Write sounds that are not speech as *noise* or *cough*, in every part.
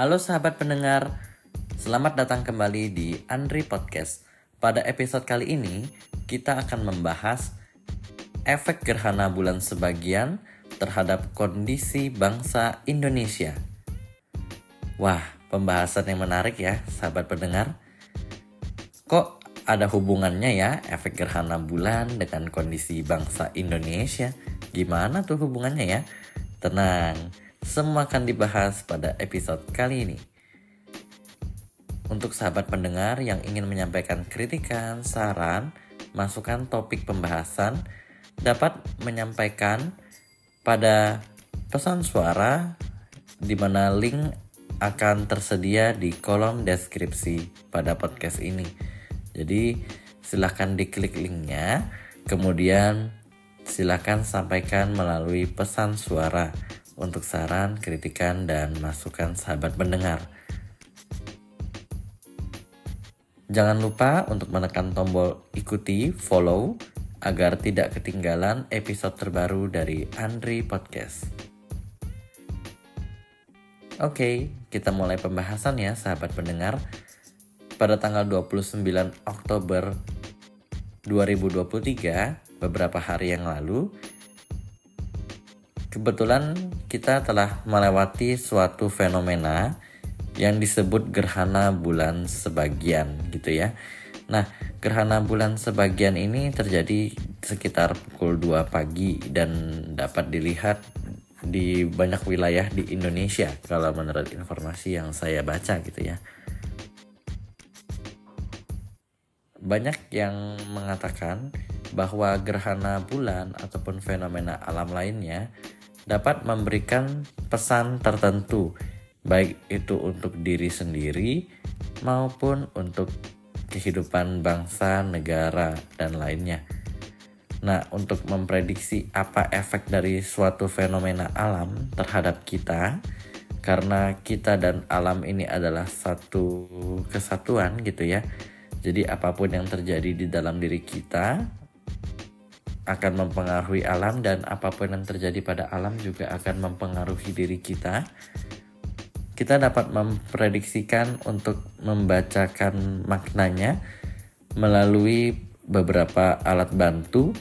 Halo sahabat pendengar, selamat datang kembali di Andri Podcast. Pada episode kali ini, kita akan membahas efek gerhana bulan sebagian terhadap kondisi bangsa Indonesia. Wah, pembahasan yang menarik ya, sahabat pendengar. Kok ada hubungannya ya efek gerhana bulan dengan kondisi bangsa Indonesia? Gimana tuh hubungannya ya? Tenang, semua akan dibahas pada episode kali ini. Untuk sahabat pendengar yang ingin menyampaikan kritikan, saran, masukan topik pembahasan, dapat menyampaikan pada pesan suara di mana link akan tersedia di kolom deskripsi pada podcast ini. Jadi silahkan diklik linknya, kemudian silahkan sampaikan melalui pesan suara untuk saran, kritikan, dan masukan sahabat pendengar. Jangan lupa untuk menekan tombol ikuti, follow, agar tidak ketinggalan episode terbaru dari Andri Podcast. Oke, kita mulai pembahasan ya sahabat pendengar. Pada tanggal 29 Oktober 2023, beberapa hari yang lalu, Kebetulan kita telah melewati suatu fenomena yang disebut gerhana bulan sebagian gitu ya. Nah, gerhana bulan sebagian ini terjadi sekitar pukul 2 pagi dan dapat dilihat di banyak wilayah di Indonesia kalau menurut informasi yang saya baca gitu ya. Banyak yang mengatakan bahwa gerhana bulan ataupun fenomena alam lainnya dapat memberikan pesan tertentu, baik itu untuk diri sendiri maupun untuk kehidupan bangsa, negara, dan lainnya. Nah, untuk memprediksi apa efek dari suatu fenomena alam terhadap kita, karena kita dan alam ini adalah satu kesatuan gitu ya. Jadi apa pun yang terjadi di dalam diri kita akan mempengaruhi alam dan apa pun yang terjadi pada alam juga akan mempengaruhi diri kita. Kita dapat memprediksikan untuk membacakan maknanya melalui beberapa alat bantu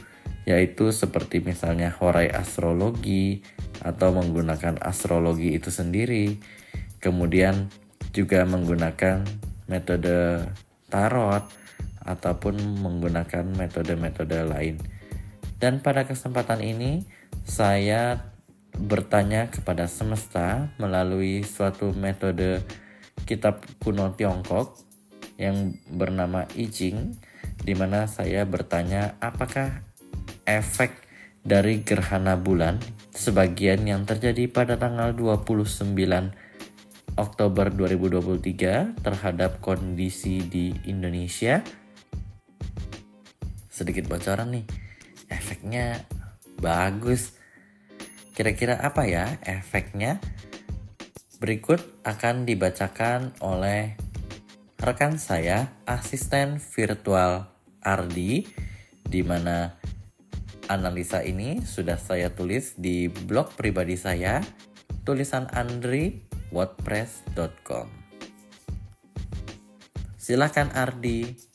yaitu seperti misalnya horai astrologi atau menggunakan astrologi itu sendiri. Kemudian juga menggunakan metode tarot ataupun menggunakan metode-metode lain. Dan pada kesempatan ini saya bertanya kepada semesta melalui suatu metode kitab kuno Tiongkok yang bernama I Ching di mana saya bertanya apakah efek dari gerhana bulan sebagian yang terjadi pada tanggal 29 Oktober 2023 terhadap kondisi di Indonesia? Sedikit bocoran nih efeknya bagus. Kira-kira apa ya efeknya? Berikut akan dibacakan oleh rekan saya, asisten virtual Ardi, di mana analisa ini sudah saya tulis di blog pribadi saya, tulisan Andri wordpress.com. Silakan Ardi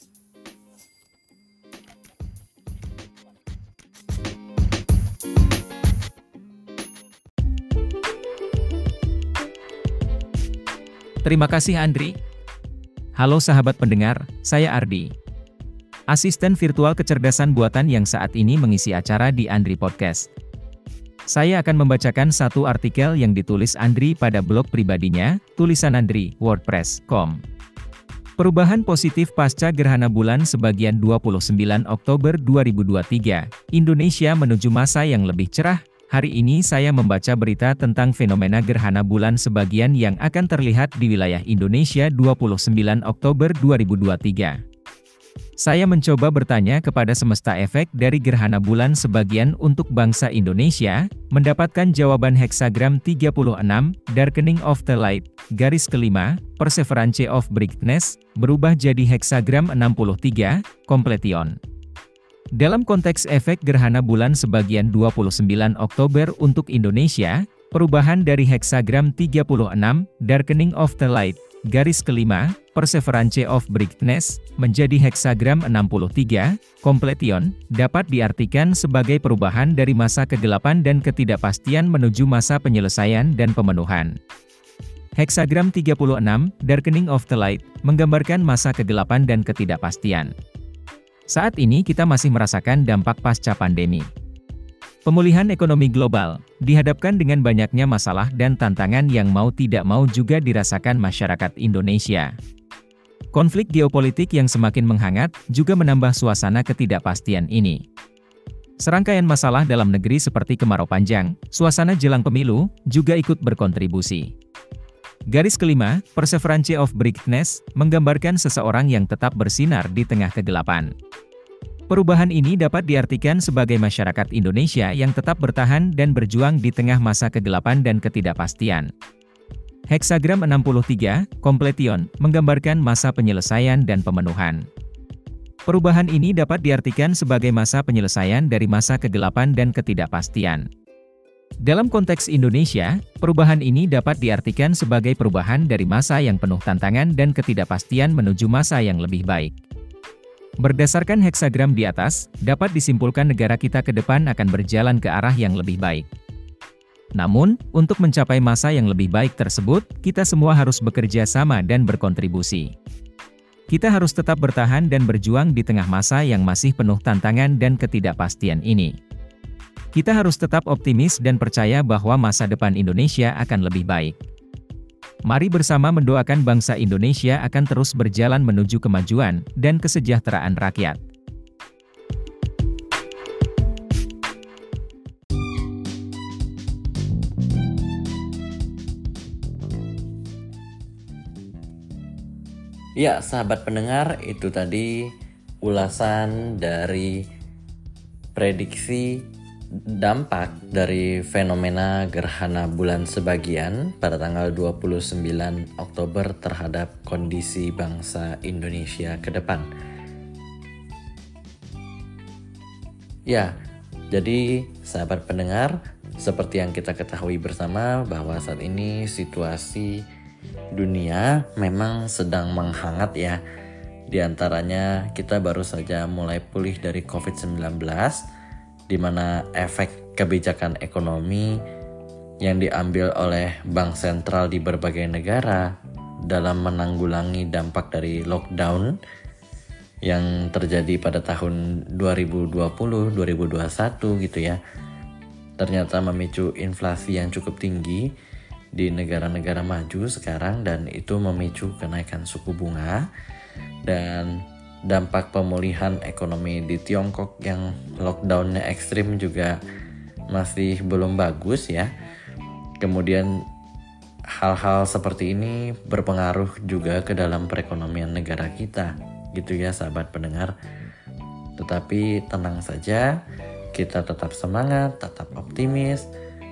Terima kasih Andri. Halo sahabat pendengar, saya Ardi. Asisten virtual kecerdasan buatan yang saat ini mengisi acara di Andri Podcast. Saya akan membacakan satu artikel yang ditulis Andri pada blog pribadinya, tulisan Andri, wordpress.com. Perubahan positif pasca gerhana bulan sebagian 29 Oktober 2023, Indonesia menuju masa yang lebih cerah, Hari ini saya membaca berita tentang fenomena gerhana bulan sebagian yang akan terlihat di wilayah Indonesia 29 Oktober 2023. Saya mencoba bertanya kepada semesta efek dari gerhana bulan sebagian untuk bangsa Indonesia, mendapatkan jawaban heksagram 36, darkening of the light, garis kelima, perseverance of brightness, berubah jadi heksagram 63, completion. Dalam konteks efek gerhana bulan sebagian 29 Oktober untuk Indonesia, Perubahan dari heksagram 36, Darkening of the Light, garis kelima, Perseverance of Brightness, menjadi heksagram 63, Completion, dapat diartikan sebagai perubahan dari masa kegelapan dan ketidakpastian menuju masa penyelesaian dan pemenuhan. Heksagram 36, Darkening of the Light, menggambarkan masa kegelapan dan ketidakpastian. Saat ini kita masih merasakan dampak pasca pandemi. Pemulihan ekonomi global dihadapkan dengan banyaknya masalah dan tantangan yang mau tidak mau juga dirasakan masyarakat Indonesia. Konflik geopolitik yang semakin menghangat juga menambah suasana ketidakpastian ini. Serangkaian masalah dalam negeri seperti kemarau panjang, suasana jelang pemilu, juga ikut berkontribusi. Garis kelima, Perseverance of Brightness, menggambarkan seseorang yang tetap bersinar di tengah kegelapan. Perubahan ini dapat diartikan sebagai masyarakat Indonesia yang tetap bertahan dan berjuang di tengah masa kegelapan dan ketidakpastian. Heksagram 63, Completion, menggambarkan masa penyelesaian dan pemenuhan. Perubahan ini dapat diartikan sebagai masa penyelesaian dari masa kegelapan dan ketidakpastian. Dalam konteks Indonesia, perubahan ini dapat diartikan sebagai perubahan dari masa yang penuh tantangan dan ketidakpastian menuju masa yang lebih baik. Berdasarkan heksagram di atas, dapat disimpulkan negara kita ke depan akan berjalan ke arah yang lebih baik. Namun, untuk mencapai masa yang lebih baik tersebut, kita semua harus bekerja sama dan berkontribusi. Kita harus tetap bertahan dan berjuang di tengah masa yang masih penuh tantangan dan ketidakpastian ini. Kita harus tetap optimis dan percaya bahwa masa depan Indonesia akan lebih baik. Mari bersama mendoakan bangsa Indonesia akan terus berjalan menuju kemajuan dan kesejahteraan rakyat. Ya, sahabat pendengar, itu tadi ulasan dari prediksi dampak dari fenomena gerhana bulan sebagian pada tanggal 29 Oktober terhadap kondisi bangsa Indonesia ke depan. Ya, jadi sahabat pendengar, seperti yang kita ketahui bersama bahwa saat ini situasi dunia memang sedang menghangat ya. Di antaranya kita baru saja mulai pulih dari COVID-19 di mana efek kebijakan ekonomi yang diambil oleh bank sentral di berbagai negara dalam menanggulangi dampak dari lockdown yang terjadi pada tahun 2020 2021 gitu ya ternyata memicu inflasi yang cukup tinggi di negara-negara maju sekarang dan itu memicu kenaikan suku bunga. Dan dampak pemulihan ekonomi di Tiongkok yang lockdownnya ekstrim juga masih belum bagus ya. Kemudian hal-hal seperti ini berpengaruh juga ke dalam perekonomian negara kita gitu ya sahabat pendengar. Tetapi tenang saja, kita tetap semangat, tetap optimis.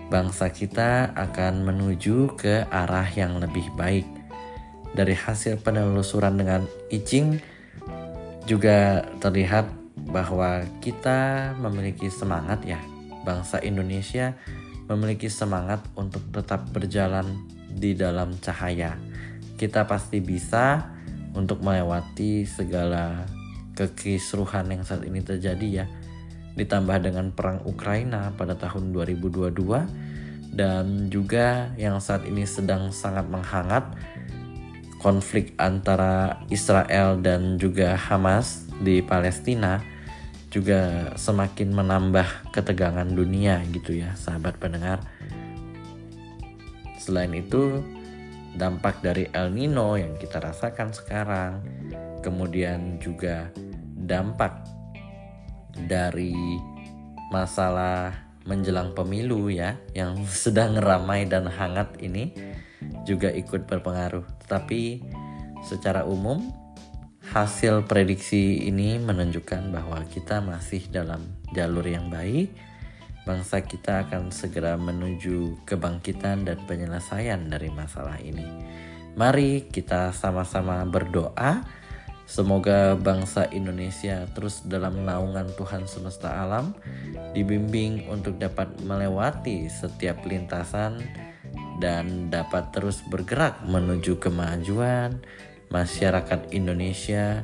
Bangsa kita akan menuju ke arah yang lebih baik. Dari hasil penelusuran dengan Icing, juga terlihat bahwa kita memiliki semangat ya. Bangsa Indonesia memiliki semangat untuk tetap berjalan di dalam cahaya. Kita pasti bisa untuk melewati segala kekisruhan yang saat ini terjadi ya. Ditambah dengan perang Ukraina pada tahun 2022 dan juga yang saat ini sedang sangat menghangat konflik antara Israel dan juga Hamas di Palestina juga semakin menambah ketegangan dunia gitu ya sahabat pendengar. Selain itu dampak dari El Nino yang kita rasakan sekarang, kemudian juga dampak dari masalah menjelang pemilu ya yang *laughs* sedang ramai dan hangat ini juga ikut berpengaruh. Tetapi secara umum hasil prediksi ini menunjukkan bahwa kita masih dalam jalur yang baik. Bangsa kita akan segera menuju kebangkitan dan penyelesaian dari masalah ini. Mari kita sama-sama berdoa Semoga bangsa Indonesia terus dalam naungan Tuhan semesta alam dibimbing untuk dapat melewati setiap lintasan dan dapat terus bergerak menuju kemajuan masyarakat Indonesia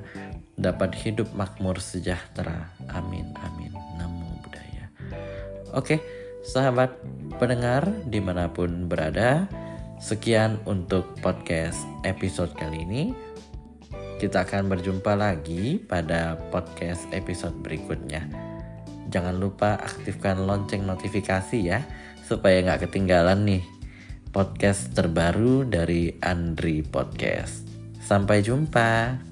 dapat hidup makmur sejahtera. Amin amin. Namo Buddhaya. Oke, sahabat pendengar di mana pun berada, sekian untuk podcast episode kali ini. Kita akan berjumpa lagi pada podcast episode berikutnya. Jangan lupa aktifkan lonceng notifikasi ya, supaya nggak ketinggalan nih podcast terbaru dari Andri Podcast. Sampai jumpa.